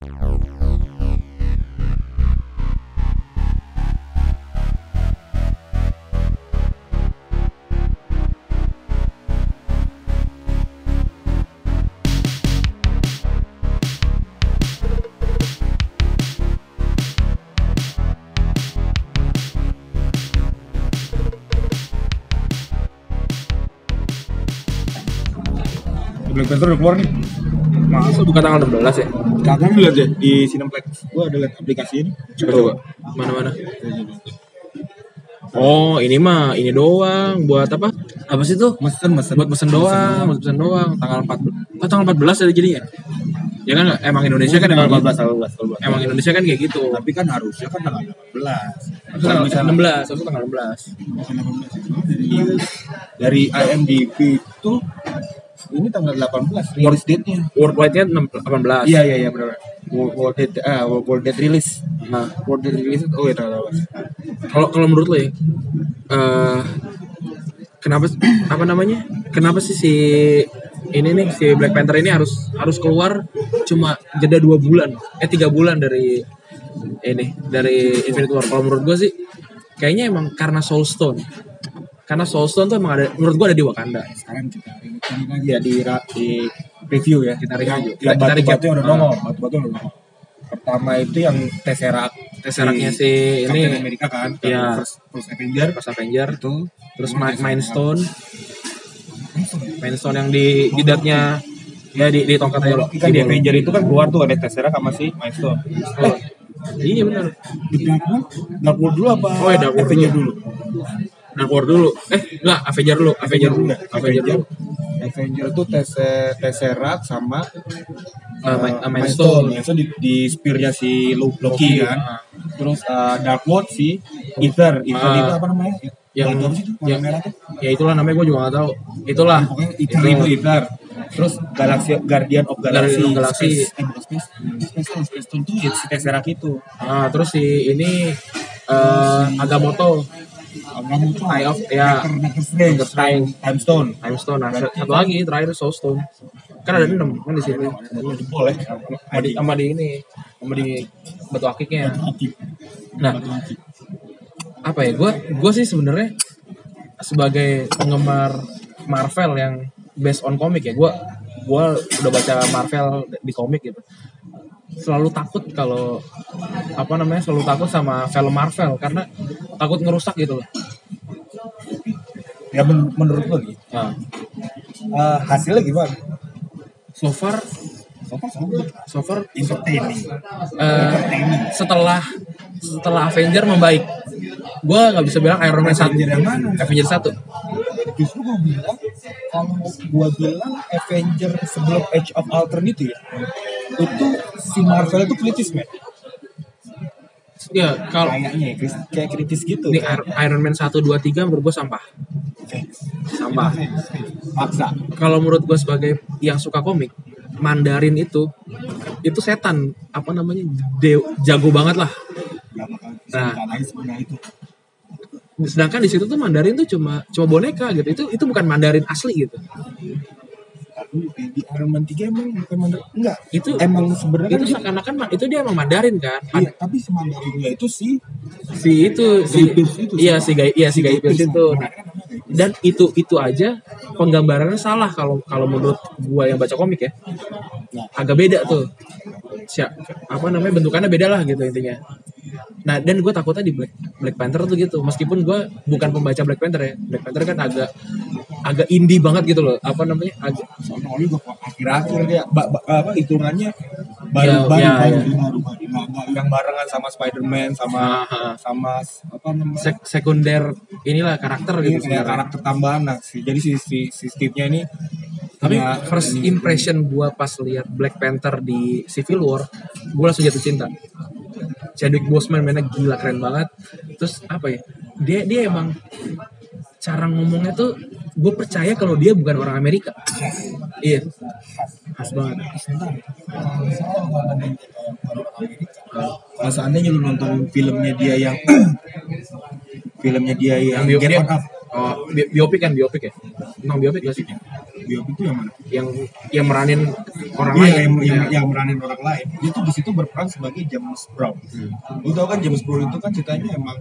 Black Panther udah keluar nih. Masa bukan tanggal 16 ya? Kagak lihat deh di Cineplex. Gua ada lihat aplikasi ini. Coba coba. Mana-mana? Oh, ini mah ini doang buat apa? Apa sih tuh? Mesen mesen. Buat pesen doang, buat pesen doang. Tanggal 14. Oh, tanggal 14 ada jadinya. Ya kan emang Indonesia kan emang tanggal gitu. 14, tanggal 14. Emang Indonesia kan kayak gitu. Tapi kan harusnya kan tanggal 18. Harusnya tanggal 16, harusnya tanggal 16. dari, dari IMDb itu ini tanggal 18 release date-nya. Worldwide-nya 18. Iya iya iya benar. World, world date ah world, world date release. Nah, world date release oh iya tanggal 18. Kalau kalau menurut lo ya, eh kenapa apa namanya? Kenapa sih si ini nih si Black Panther ini harus harus keluar cuma jeda dua bulan, eh tiga bulan dari ini dari Infinity War. Kalau menurut gue sih, kayaknya emang karena Soul Stone. Karena Soul Stone tuh emang ada, menurut gue ada di Wakanda. Sekarang kita ini lagi ya di di review ya. Kita review. Yang Kita recap. batu-batu udah Ah. nongol, batu-batu udah nongol. Pertama itu yang Tesseract Tesseractnya si Captain ini America kan, Iya. first, first Avenger pas Avenger, itu terus Mind Stone, Mind Stone yang di jidatnya ya di di tongkatnya lo. kan di Avenger itu kan keluar tuh ada Tesseract sama si Milestone. Oh, iya benar. Di Darkwood, Darkwood dulu apa? Oh, ya, Darkwood Avenger dulu. Dark War dulu. Eh, enggak, Avenger dulu. Avenger dulu. Avenger Avenger dulu. Avenger itu Tesse- Tesseract sama Uh, uh, uh, Mind. Stone. Di, di spear-nya si Lo- Loki, kan. ah. Terus uh, Darkwood si Ether. Ether Ah. itu apa namanya? Yang- itu? Yang- merah tuh. Ya itulah namanya gue juga gak tahu. Itulah. Pokoknya Ether itu Ether. Terus Galaxy Guardian of Galaxy. Guardian of Galaxy. Space, eh, Space. Space Stone. Space Stone tuh ya si Tesseract itu. Ah, terus si ini eh Agamotto, Kamu Eye of ya Doctor Doctor Strange. Doctor Strange. Time Stone. Time Stone. Nah, satu lagi terakhir Soul Stone. Kan ada enam kan di sini. Boleh. Sama di, sama di ini, sama di batu akiknya. Nah, apa ya? Gue gue sih sebenarnya sebagai penggemar Marvel yang based on komik ya, gue gue udah baca Marvel di komik gitu. Selalu takut kalau apa namanya selalu takut sama film Marvel karena takut ngerusak gitu loh. Ya men- menurut lo nih, Nah, eh, hasilnya gimana? so far So far sama aja. so far entertaining. eh, setelah setelah Avenger membaik, gue nggak bisa bilang Iron Man satu, Avenger yang mana? Avenger satu. Justru gue bilang kalau gue bilang Avenger sebelum Age of Ultron itu ya, itu si Marvel itu kritis men. Ya kalau Kayaknya ya, kayak kritis gitu. Ini Ir- Iron Man 1, 2, 3 menurut gue sampah. Sampah. Paksa. Kalau menurut gue sebagai yang suka komik, Mandarin itu itu setan apa namanya de- jago banget lah. Nah. Sedangkan di situ tuh Mandarin tuh cuma cuma boneka gitu. Itu itu bukan Mandarin asli gitu. Di Iron Man 3 emang bukan Mandarin. Enggak. Itu Emang sebenarnya itu kan seakan-akan itu dia emang Mandarin kan. Iya, tapi si Mandarinnya itu si Si itu si itu, iya si Guy iya si Guy Pearce itu. Pearce. dan itu itu aja penggambarannya salah kalau kalau menurut gua yang baca komik ya Nah. agak beda tuh Sia- apa namanya bentukannya beda lah gitu intinya nah dan gue takutnya di Black Black Panther tuh gitu meskipun gua bukan pembaca Black Panther ya Black Panther kan agak agak indie banget gitu loh apa namanya agak soalnya juga kok akhir-akhir dia ba, ba- apa hitungannya baru Ya, baru ya, baru, ya. baru, baru. Nggak- nggak yang barengan sama Spider-Man sama Ah, ah. sama apa namanya sek- sekunder inilah karakter Ini gitu kayak sebenarnya. karakter tambahan lah sih jadi si si, si Steve-nya ini Tapi punya- first ini- impression gua pas lihat Black Panther di Civil War, gua langsung jatuh cinta. Chadwick Boseman mainnya gila keren banget. Terus apa ya? Dia dia emang cara ngomongnya tuh gue percaya kalau dia bukan orang Amerika. Iya. Khas banget. kalau seandainya lu nonton filmnya dia yang filmnya dia yang, Yang bio, Get dia, On Up oh, bi- biopik kan biopik ya? Emang biopik gak sih? Biopik itu yang mana Yang yang meranin orang Iya, lain. yang, yang, Iya. yang meranin orang lain. Dia tuh di situ berperan sebagai James Brown. Hmm. Lu tau kan James Brown itu kan ceritanya emang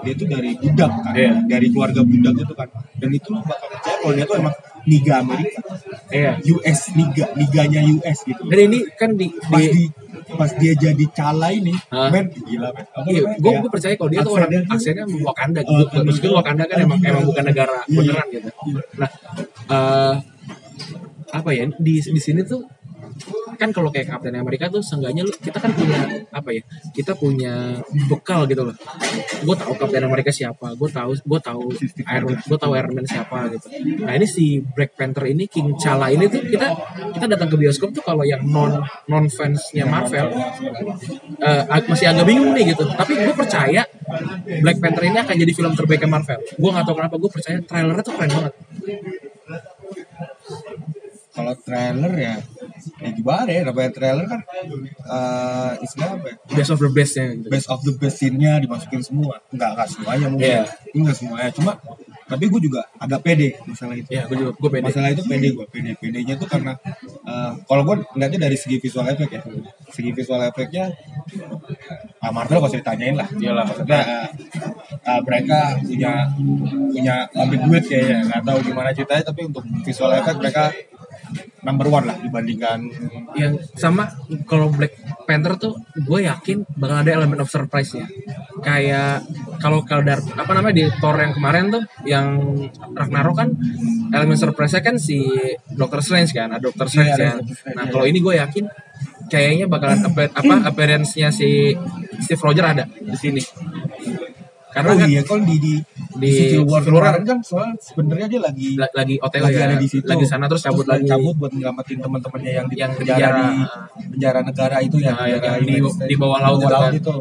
dia tuh dari budak kan, Iya. dari keluarga budak itu kan. Dan itu lu bakal percaya kalau dia tuh emang liga Amerika, Iya. US liga, liganya US gitu. Dan ini kan di, Pas di pas dia jadi cala ini, Hah? men gila men. Apa Iya, gue gue percaya kalau dia tuh orang aksennya Wakanda Oh, gitu. Wakanda. Maksudnya Wakanda kan emang emang bukan negara Iya. beneran gitu. Nah, eh apa ya di di sini tuh kan kalau kayak Captain America tuh seenggaknya lu kita kan punya apa ya kita punya bekal gitu loh. Gue tahu Captain America siapa gue tahu gue tahu Iron gue tahu Iron Man siapa gitu. Nah ini si Black Panther ini King Chala ini tuh kita kita datang ke bioskop tuh kalau yang non non fansnya Marvel ag- masih agak bingung nih gitu. Tapi gue percaya Black Panther ini akan jadi film terbaiknya Marvel. Gue nggak tahu kenapa gue percaya trailernya tuh keren banget kalau trailer ya ya gimana ya namanya trailer kan eh istilah apa ya? Best of the bestnya gitu. best of the best scene-nya dimasukin semua. Enggak enggak semuanya mungkin. Iya. enggak semuanya cuma tapi gue juga agak pede masalah itu. Ya gue juga gue pede. Masalah itu pede gue pede. Pedenya tuh karena eh, kalau gue ngeliatnya dari segi visual effect ya. Segi visual effectnya ah, Marvel gak usah ditanyain lah. Iyalah. maksudnya eh, eh, mereka punya punya pabrik duit kayaknya. Nggak tahu gimana ceritanya tapi untuk visual effect mereka number one lah dibandingkan yang sama kalau Black Panther tuh gue yakin bakal ada elemen of surprise ya. Kayak kalau kalau dar apa namanya di Thor yang kemarin tuh yang Ragnarok kan elemen surprise-nya kan si Doctor Strange kan ada Doctor Strange Iya, ya Doctor Strange, nah iya. kalau ini gue yakin kayaknya bakalan apa apa appearance-nya si Steve Rogers ada di sini. Karena oh kan iya kalau di di, di Civil War Civil War. kan soalnya sebenarnya dia lagi la- lagi OTW lagi ya ada di situ. lagi sana terus cabut lagi cabut buat nyelamatin teman-temannya yang di Yang penjara, penjara. di penjara negara itu ya Nah, yang penjara di- United States. di bawah laut Di itu kan. itu.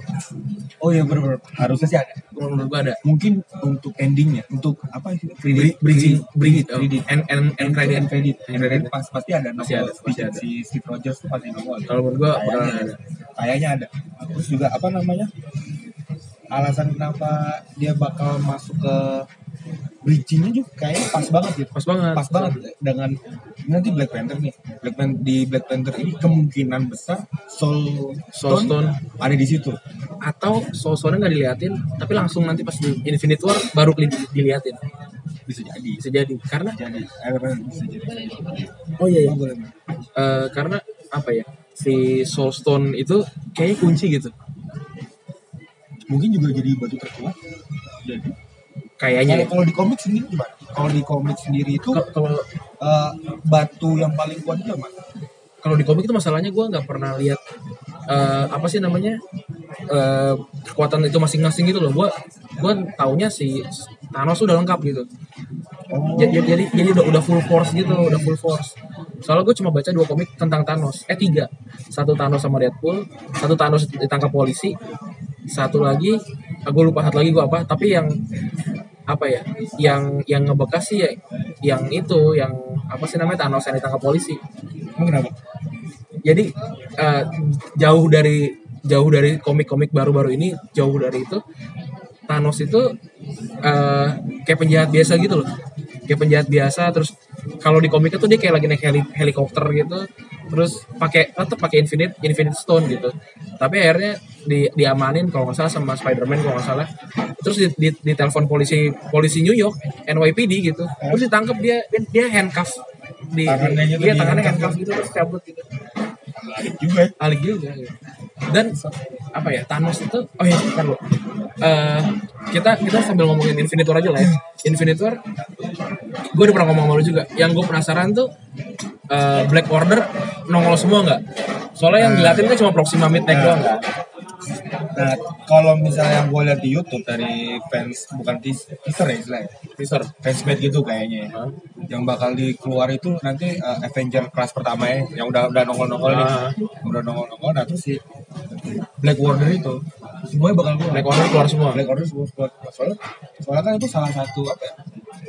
Oh iya benar harusnya sih ada. Menurut gue ada. Mungkin untuk endingnya untuk apa sih Bri- bridging bridging oh, Credit. and and and credit end credit pas pasti ada Pasti ada, pasti ada. si Steve Rogers tuh pasti nongol kalau menurut gua kayaknya ada. Kayaknya ada. Terus juga apa namanya alasan kenapa dia bakal masuk ke bridgingnya juga kayaknya pas banget gitu. Pas banget. Pas banget. Dengan nanti Black Panther nih. Black Panther di Black Panther ini kemungkinan besar Soul Soul Stone. ada di situ. Atau soal-soalnya nggak diliatin tapi langsung nanti pas di Infinite War baru keli- diliatin. Bisa jadi. Bisa jadi. Karena jadi. Bisa jadi. Oh iya Oh, boleh. Eh, karena apa ya? Si Soul Stone itu kayaknya kunci gitu mungkin juga jadi batu terkuat. Jadi? Kayaknya kalau ya. kalau di komik sendiri gimana? Kalau di komik sendiri itu Kalau- kalau eh, batu yang paling kuat itu apa? Kalau di komik itu masalahnya gua nggak pernah lihat eh, apa sih namanya eh, kekuatan itu masing-masing gitu loh. Gua gua taunya si Thanos udah lengkap gitu. Oh. Jadi jadi jadi udah udah full force gitu udah full force. Soalnya gue cuma baca dua komik tentang Thanos eh tiga. Satu Thanos sama Deadpool satu Thanos ditangkap polisi satu lagi gue lupa satu lagi gue apa tapi yang apa ya yang yang ngebekas sih ya yang itu yang apa sih namanya Thanos yang ditangkap polisi. Emang kenapa? Jadi eh, jauh dari jauh dari komik-komik baru-baru ini jauh dari itu Thanos itu eh, kayak penjahat biasa gitu loh. Kayak penjahat biasa terus kalau di komiknya tuh dia kayak lagi naik heli- helikopter gitu terus pakai tetap pakai infinite infinite stone gitu. Tapi akhirnya di diamanin kalau nggak salah sama Spider-Man kalau nggak salah. Terus di, di, di telepon polisi polisi New York NYPD gitu. Terus ditangkap dia dia, dia handcuff di Tangannya gitu iya di tangannya handcuff. gitu terus cabut gitu. Menarik juga ya. alik juga gitu. dan apa ya Thanos itu oh ya kan lo Eh, kita kita sambil ngomongin Infinite War aja lah ya. Infinite War gue udah pernah ngomong sama lu juga. Yang gue penasaran tuh eh, Black Order nongol semua nggak? Soalnya yang diliatin kan cuma Proxima Midnight doang. kan Nah, kalau misalnya yang gue lihat di YouTube dari fans bukan teas- teaser ya istilahnya, teaser fansmade gitu kayaknya. ya. Hah? Yang bakal dikeluar itu nanti uh, Avenger kelas pertama ya, yang udah udah nongol-nongol nih, Ah. udah nongol-nongol. Nah terus si Black Order itu semuanya bakal keluar. Black Order keluar semua Black Order semua keluar. Soalnya, soalnya kan itu salah satu apa ya?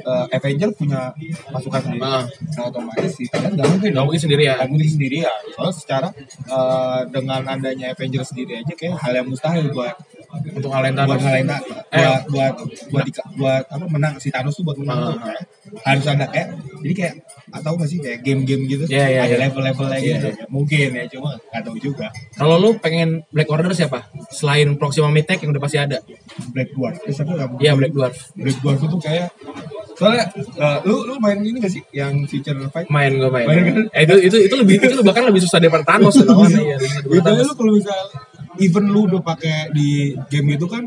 Uh, Avenger punya pasukan sendiri. Ah. Nah, otomatis sih kan nggak mungkin nggak mungkin sendiri ya Nggak mungkin sendiri ya. Soalnya secara uh, dengan adanya Avenger sendiri aja kayak hal yang mustahil buat untuk ngalahin buat Thanos ngalahin Ta- Eh. buat buat buat di- buat apa menang si Thanos tuh buat menang Ah. tuh kayak harus ada kayak jadi kayak atau nggak sih kayak game-game gitu Iya, iya, ada iya. level-levelnya Iya, gitu mungkin ya cuma nggak tahu juga Kalau lu pengen Black Order siapa? Selain Proxima Midnight yang udah pasti ada. Black Dwarf eh, siapa Iya Black Dwarf. Black Dwarf itu kayak soalnya eh, lu lu main ini gak sih yang feature fight Main gue main. Main kan? Eh, itu itu itu lebih itu bahkan lebih susah daripada Thanos lawannya ya. Itu lu kalau misal even lu udah pakai di game itu kan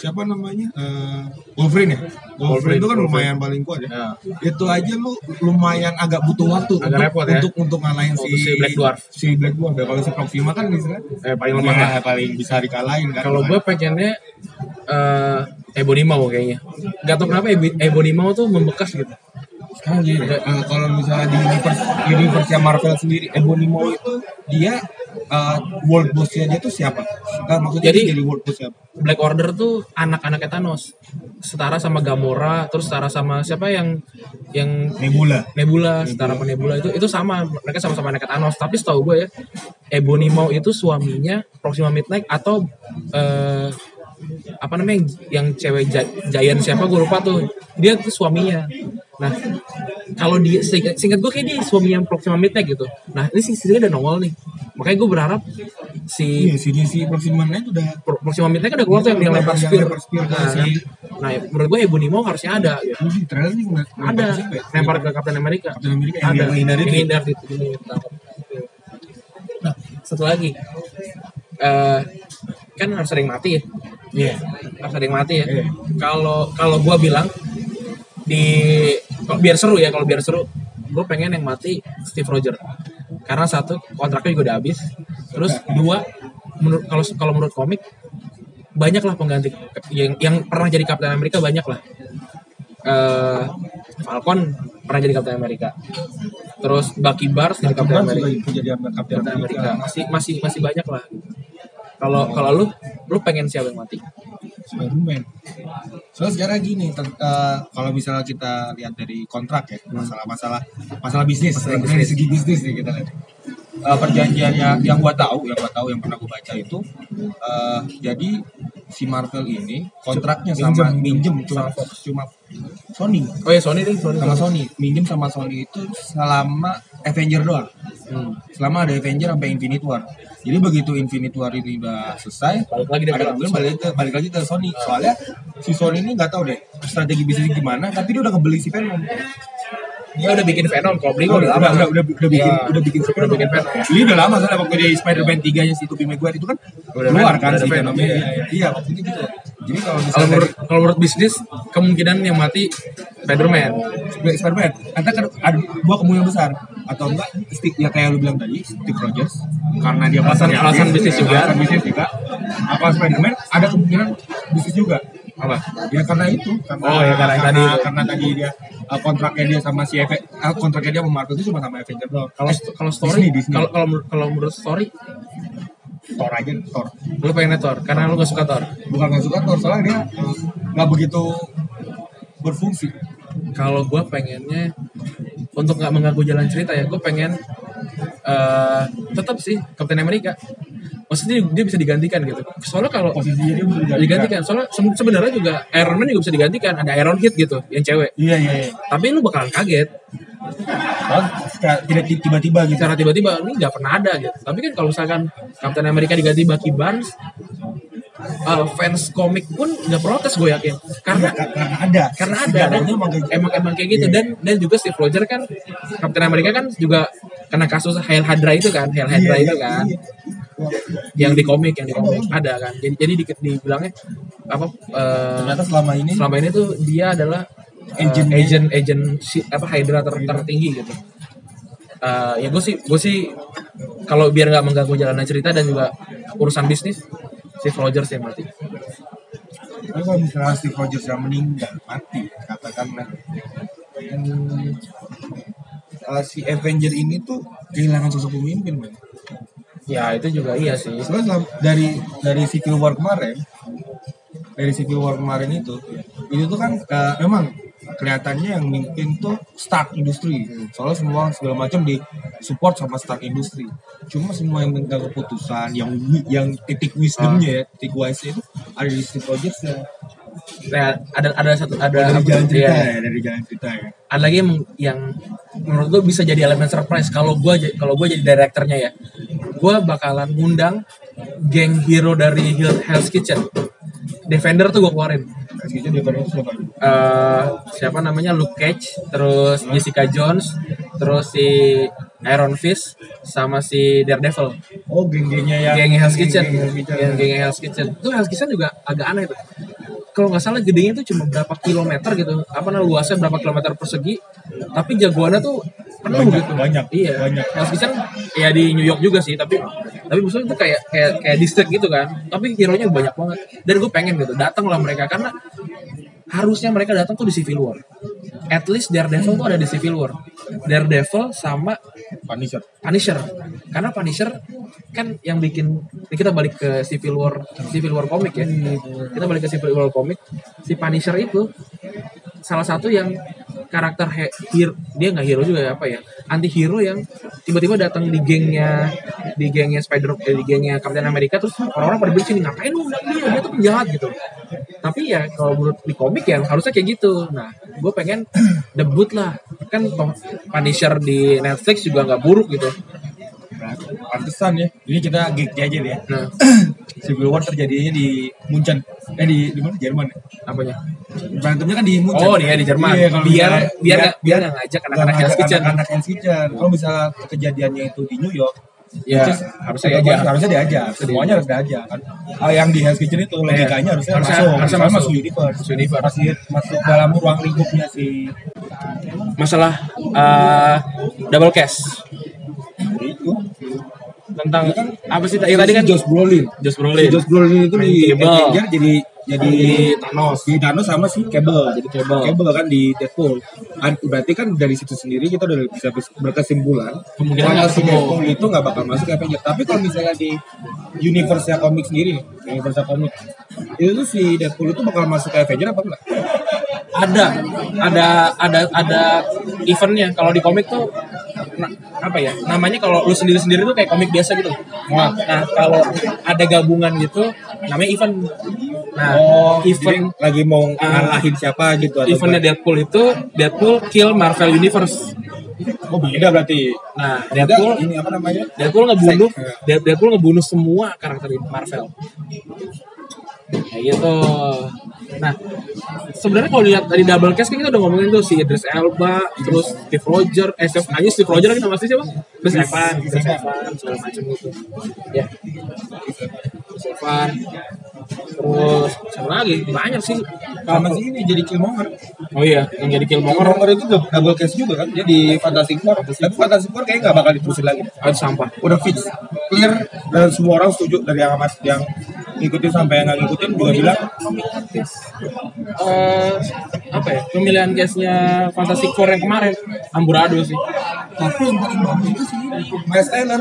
siapa namanya Eh, Wolverine ya Wolverine, itu kan Wolverine. lumayan paling kuat ya Ya. itu aja lu lumayan agak butuh waktu Agak untuk, repot ya. untuk untuk ngalahin si, si Black Dwarf. si Black Dwarf ya kalau si Proxima kan misalnya Eh, paling lemah ya, paling bisa dikalahin kan Kalau gue pengennya eh Ebonimau kayaknya. Gak tau kenapa Ebo- Ebonimau tuh membekas gitu. sekarang gini eh, kalau misalnya di universe universe Marvel sendiri Ebonimo itu dia eh, world boss-nya dia tuh siapa? Nah, maksudnya Jadi- jadi world boss siapa? Black Order tuh anak-anaknya Thanos. Setara sama Gamora, terus setara sama siapa yang yang Nebula. Nebula, setara sama Nebula itu itu sama mereka sama-sama anaknya Thanos. Tapi setahu gue ya, Ebonimau itu suaminya Proxima Midnight atau eh, apa namanya yang cewek gi- giant siapa gue lupa tuh dia tuh suaminya nah kalau dia singkat, singkat gue kayak dia suaminya Proxima Midnight gitu nah ini sih udah nongol nih makanya gue berharap si Iya, si si Proxima Knight udah Pro- Proxima Midnight kan udah keluar tuh yang, yang lempar spear. lempar spear ke Nah, si- nanti- nah, menurut gue Ebonimau harusnya ada gitu. Lu di trailer ngeliat- Ada ya? lempar ke Captain America. Captain America yang ada. menghindar itu. Menghindar ditangkap. Nah, satu lagi. Eh kan harus sering mati ya. Iya. Harus sering mati ya. Iya. Kalau kalau gua bilang di biar seru ya, kalau biar seru gue pengen yang mati Steve Roger karena satu kontraknya juga udah habis. Terus dua menurut kalau kalau menurut komik banyak lah pengganti yang yang pernah jadi Captain America banyak lah Eh, Falcon pernah jadi Captain America. Terus Bucky Barnes jadi America. America jadi America. America. masih masih masih banyak lah kalau kalau lu lu pengen siapa yang mati? Spider-Man. Soalnya sekarang gini, ter- eh, kalau misalnya kita lihat dari kontrak ya, masalah-masalah masalah bisnis, Masalah dari bisnis. segi bisnis nih kita lihat. Eh, perjanjian yang, yang gua tahu, yang gua tahu yang pernah gua baca itu, eh, jadi si Marvel ini kontraknya sama Minjem. minjem cuma cuma Sony oh ya Sony deh Sony sama Sony minjem sama Sony itu selama Avenger doang Hmm. selama ada Avenger sampai Infinite War jadi begitu Infinite War ini udah selesai balik lagi ada kemungkinan balik, ke- balik lagi ke Sony soalnya si Sony ini nggak tahu deh strategi bisnisnya gimana tapi dia udah ngebeli si Venom dia udah bikin Venom kalau beli udah udah, lama udah, udah, udah bikin Iya. udah bikin Udah bikin Venom. Ini udah lama soalnya waktu di Spider-Man 3 nya si Tobey Maguire itu kan Udah keluar kan si Venom, Venomnya. iya, Iya, iya. Waktu itu gitu. Jadi kalau kalau menurut kalau menurut bisnis kemungkinan yang mati Spiderman Spider-Man, kan ada dua kemungkinan besar atau enggak stick ya kayak lu bilang tadi Steve Rogers. Karena dia Alasan- alasan habis, bisnis juga. alasan bisnis juga. Apa Spider-Man? Ada kemungkinan bisnis juga. Apa? Ya karena itu karena, Oh, ya, karena karena, tadi karena tadi dia uh, kontraknya dia sama si Eve, uh, kontraknya dia sama Marvel itu cuma sama Avenger doang. Kalau Eh, kalau story kalau kalau menurut- kalau menurut story? Thor aja Thor. Lu pengen Thor karena lu gak suka Thor. Bukan nggak suka Thor soalnya dia uh, nggak begitu berfungsi. Kalau gue pengennya untuk nggak mengganggu jalan cerita ya gue pengen eh tetap sih Captain America. Maksudnya dia bisa digantikan gitu. Soalnya kalau posisinya dia bisa digantikan. digantikan soalnya se- sebenarnya juga Iron Man juga bisa digantikan. Ada Iron Hit gitu yang cewek. Iya iya iya. Tapi lu bakalan kaget. Tidak tiba-tiba gitu. Secara tiba-tiba ini nggak pernah ada gitu. Tapi kan kalau misalkan Captain America diganti Bucky Barnes eh, fans komik pun nggak protes gue yakin. Karena Ka- karena ada. karena ada. Dan emang gitu. emang emang kayak gitu. Iya. dan dan juga Steve Rogers kan Captain America kan juga kena kasus Hail Hydra itu kan Hail Hydra Iya, itu iya, kan. iya. yang di komik yang di komik. Ada kan. Jadi jadi dikit dibilangnya apa eh, ternyata selama ini selama ini tuh dia adalah eh, Agent- agent agent si, apa Hydra ter- tertinggi gitu. Eh, ya gue sih gue sih kalau biar nggak mengganggu jalannya cerita dan juga urusan bisnis Steve Rogers yang mati Tapi kalau misalnya Steve Rogers yang meninggal mati katakanlah. Hmm, uh, si Avenger ini tuh kehilangan sosok pemimpin man. ya itu juga iya sih. Soalnya selam- dari dari Civil War kemarin dari Civil War kemarin itu itu tuh kan uh, memang kelihatannya yang mimpin tuh Stark Industry soalnya semua segala macam di support sama Stark Industry cuma semua yang memegang keputusan yang yang titik wisdomnya ya titik wise itu ada di Steve Rogers ya Nah, ada ada satu ada dari apa jalan cerita Iya. ya dari jalan cerita ya. Ada lagi yang yang menurut gue bisa jadi elemen surprise. Kalau gue kalau gue jadi direkturnya ya gue bakalan ngundang geng hero dari Hell- Hell's Kitchen. Defender tuh gue keluarin. Itu siapa? Eh, siapa namanya? Luke Cage terus Jessica Jones terus si Iron Fist sama si Daredevil. Oh, geng-gengnya yang geng Hell's Kitchen. geng Hell's Kitchen. geng Hell's Kitchen. Itu Hell's Kitchen juga agak aneh tuh kalau nggak salah gedenya tuh cuma berapa kilometer gitu. Apa namanya luasnya berapa kilometer persegi. Tapi jagoannya tuh penuh Banyak, gitu. banyak, iya. banyak. Hell's Kitchen ya di New York juga sih tapi tapi maksudnya itu kayak kayak kayak distrik gitu kan. Tapi hero nya banyak banget. Dan gue pengen gitu datang lah mereka. Karena harusnya mereka datang tuh di Civil War. At least Daredevil tuh ada di Civil War. Daredevil sama Punisher. Punisher. Karena Punisher kan yang bikin ini kita balik ke Civil War Civil War komik ya. Kita balik ke Civil War komik si Punisher itu salah satu yang karakter he- hero dia nggak hero juga ya apa ya anti hero yang tiba-tiba datang di gengnya di gengnya Spider eh, di gengnya Captain America terus orang-orang pada benci nih ngapain lu dia? Dia tuh penjahat gitu tapi ya kalau menurut di komik ya harusnya kayak gitu nah gue pengen debut lah kan Punisher di Netflix juga nggak buruk gitu Pantesan ya. Ini kita geek aja deh ya. nah Civil War terjadinya di Munchen. Eh di di mana? Jerman. ya? apanya Berantemnya kan di Munchen. oh dia di Jerman Iya, kalau biar biar biar nggak ngajak anak-anak Hell's Kitchen Anak Hell's Kitchen. Kalau misalnya kejadiannya itu di New York, ya harusnya aja harusnya diajak. Semuanya harus diajak kan. Ah, yang di Hell's Kitchen itu logikanya harusnya, Harusnya- masuk. harusnya Misalnya masuk. universe. Masuk universe. Masuk, masuk dalam ruang lingkupnya si masalah eh, double cash itu. tentang apa sih tadi tadi kan Josh Brolin. Josh Si Brolin Josh Brolin itu di. Avenger jadi jadi Di Thanos. Di Thanos sama si Cable. Jadi Cable. Cable kan di Deadpool. Berarti kan dari situ sendiri kita udah bisa bis- berkesimpulan Kemungkinan si. Deadpool itu nggak bakal masuk ke Avenger. Tapi kalau misalnya di universe komik sendiri, universe komik itu tuh si Deadpool itu bakal masuk ke Avenger apa enggak? Ada ada ada ada eventnya kalau di komik tuh na- apa ya namanya kalau lu sendiri sendiri tuh kayak komik biasa gitu nah, nah kalau ada gabungan gitu namanya event nah event jadi lagi mau Ah. ngalahin siapa gitu atau eventnya Deadpool itu Deadpool kill Marvel Universe? Oh beda berarti. nah Beda, Deadpool ini apa namanya? Deadpool ngebunuh Dead- Deadpool ngebunuh semua karakter Marvel. Kayak gitu. Nah, sebenarnya kalau lihat dari double cast kan kita udah ngomongin tuh si Idris Elba, terus Steve Roger, eh Steve, aja Steve Roger kita pasti siapa? Chris Evans, Chris Evans, segala macam gitu. Ya. Chris Evans. Terus siapa lagi? Banyak sih. Sama sih ini jadi Killmonger. Oh iya, yang jadi Killmonger Killmonger itu dou- double case juga kan dia di Fantastic Four tapi Fantastic Four kayaknya nggak bakal diterusin lagi ada sampah. udah fix clear dan semua orang setuju dari yang amat yang ngikutin sampai yang nggak ngikutin juga bilang? Eh apa ya pemilihan case-nya Fantastic Four yang kemarin amburadul sih. Tapi yang paling bagus itu sih Miles Teller.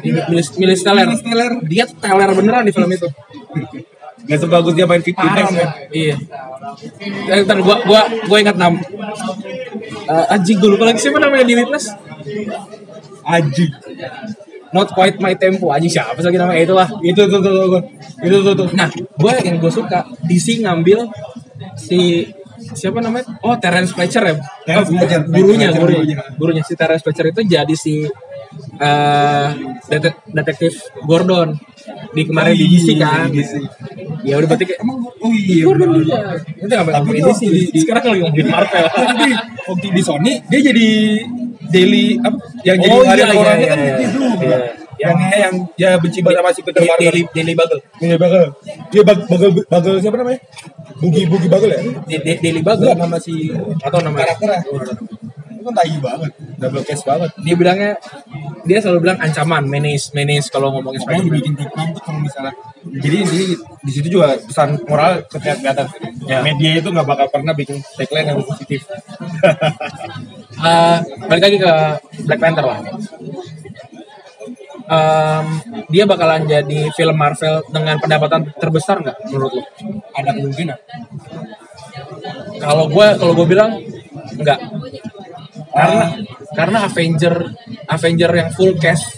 Milih milih Stellar Miles Teller. Dia tuh Teller beneran di film itu. Nggak sebagus dia main Victim parah ya? iya. Eh, ntar gua gua gua ingat nam Eh, anjing gue lupa lagi siapa namanya di Witness. Aji Not Quite My Tempo. Anjing siapa sih lagi namanya? Itulah. Itu tuh tuh tuh itu tuh tuh nah gue yang gue suka DC ngambil si siapa namanya? Oh Terence Fletcher ya. Terence Oh, Fletcher. gurunya Fletcher, gurunya. gurunya. si Terence Fletcher itu jadi si dete- detektif Gordon. Di kemarin di DC kan. DC. ya udah berarti kayak emang oh iya Gordon dia itu nggak Tapi DC di- di- sekarang lagi ngomongin Marvel. Tapi waktu di Sony dia jadi daily apa? Yang jadi Oh, harian iya, iya, orangnya kan iya, iya. yang yang dia benci banget sama si Peter Parker Daily Daily Bugle Iya bagel. Dia bag, bagel bagel siapa namanya? Bugi Bugi bagel ya? Daily Enggak Bugle nama si atau namanya karakternya. Itu kan tai banget. Double case banget. dia bilangnya dia selalu bilang ancaman menace menace kalau ngomongin Spider-Man dibikin tagline tuh kalau misalnya jadi di di situ juga pesan moral kelihatan. Ya. Media itu nggak bakal pernah bikin tagline yang positif. Eh, balik lagi ke Black Panther lah. Em, dia bakalan jadi film Marvel dengan pendapatan terbesar nggak menurut lo? Ada kemungkinan. Kalau gue kalau gue bilang nggak. Karena karena Avenger Avenger yang full cast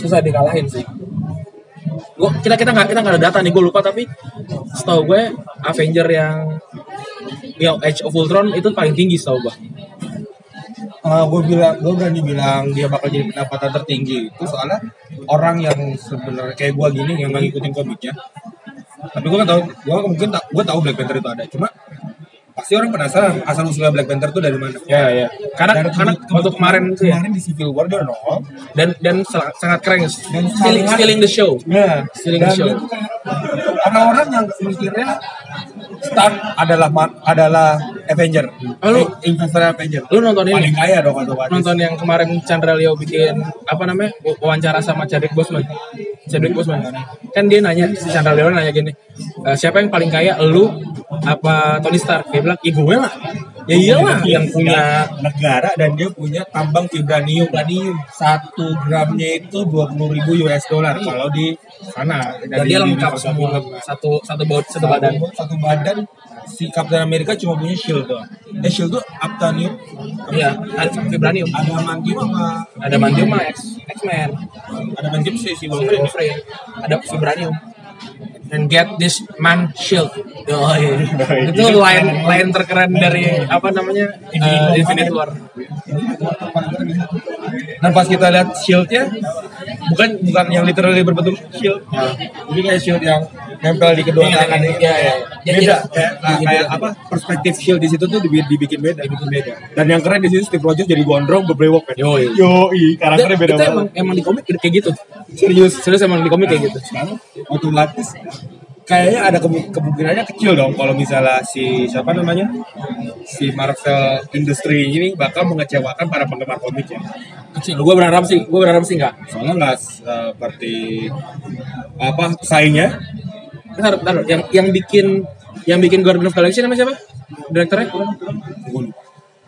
susah dikalahin sih. Gua, kita kita nggak kita nggak ada data nih gue lupa tapi setahu gue Avenger yang yang Age of Ultron itu paling tinggi setahu gue. Eh, gue bilang gue berani bilang dia bakal jadi pendapatan tertinggi itu soalnya orang yang sebenarnya kayak gue gini yang nggak ngikutin komiknya. Tapi gue kan tahu gue mungkin tak gue tahu Black Panther itu ada. Cuma pasti orang penasaran asal usulnya Black Panther itu dari mana. Ya ya. Karena Dan karena kebut- waktu kemarin ya. kemarin di Civil War dia nongol. Dan dan sangat, keren. Dan stealing, sangat- stealing the show. Nah, Stealing dan the show. orang-orang yang mikirnya Stark adalah adalah Avenger. Oh, lu- investor Avenger. Lu nonton ini? Paling kaya dong atau Nonton yang kemarin Chandra Leo bikin apa namanya wa- wawancara sama Chadwick Boseman. Chadwick Boseman kan dia nanya si Chandra Leo nanya gini, "Eh, siapa yang paling kaya lu apa Tony Stark? Dia bilang, "Ya gue lah." Ya iyalah yang punya negara dan dia punya tambang vibranium. Vibranium satu gramnya itu 20.000 ribu US dollar kalau di sana. dan dia lengkap semua satu satu baut satu badan. Satu badan si Captain America cuma punya shield doang. Eh shield tuh Aptanium, Iya, ada vibranium. ada mantium sama Ada mantium X X-Men. ada mantium sih si Wolverine. Wolverine. Ada vibranium. And get this man shield. Oh, iya. itu line line terkeren dari apa namanya uh, Infinite War. Dan pas kita lihat shieldnya, bukan bukan yang literally berbentuk shield, ini kayak shield yang nempel di kedua tangan. Iya, iya. Ya, Beda, iya. kayak, nah, kayak apa perspektif shield di situ tuh dibi- dibikin beda, dibikin beda. Dan yang keren di sini Steve Rogers jadi gondrong berbrewok kan. Yo, Yo, karakternya beda banget. emang emang di komik kayak gitu. Serius. Serius emang di komik kayak gitu. Sekarang otomatis kayaknya ada kemu- kemungkinannya kecil dong kalau misalnya si siapa namanya si Marvel Industry ini bakal mengecewakan para penggemar komiknya. Kecil. Gue berharap sih, gue berharap sih enggak. soalnya nggak seperti apa saingnya Bentar, bentar, yang yang bikin yang bikin Guardian of Galaxy namanya siapa? Direkturnya?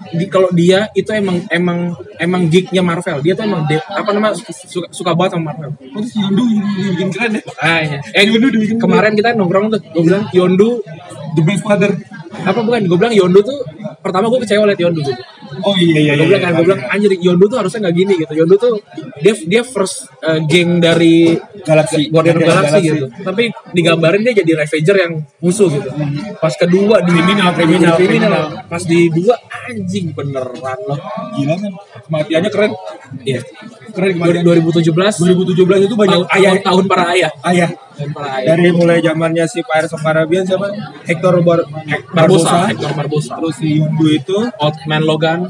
Di, kalau dia itu emang emang emang geeknya Marvel. Dia tuh emang de- apa namanya suka, suka banget sama Marvel. oh terus Yondu bikin keren deh Makanya. Eh, kemarin kita nongkrong tuh, gue bilang Yondu The Big Father apa bukan? Gue bilang Yondu tuh pertama gue kecewa liat Yondu. Gitu. Oh iya iya Gue bilang kan, gue bilang anjir Yondu tuh harusnya nggak gini gitu. Yondu tuh dia dia first uh, geng dari Galaxy Guardian of Galaxy gitu. Tapi digambarin dia jadi Ravager yang musuh gitu. Pas kedua di Kriminal, kriminal, kriminal. Pas di dua anjing beneran loh. gila kan kematiannya keren Iya. Keren kematian 2017 2017 itu banyak tahun, ayah tahun para ayah. ayah Tahun para ayah. dari mulai zamannya si Pirates of Caribbean siapa Hector Bar Barbosa, Hector Barbosa. terus si Yondu itu Old Man Logan.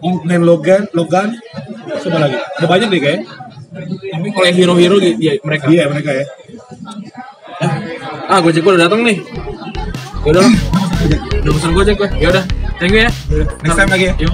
Old Man Logan Logan siapa lagi ada banyak deh kayak Tapi oleh hero-hero gitu ya mereka. iya mereka ya Ah, Gojek gue udah datang nih. Ya udah, pesan Gojek gue. Ya udah, thank you ya. next time lagi ya Yuk.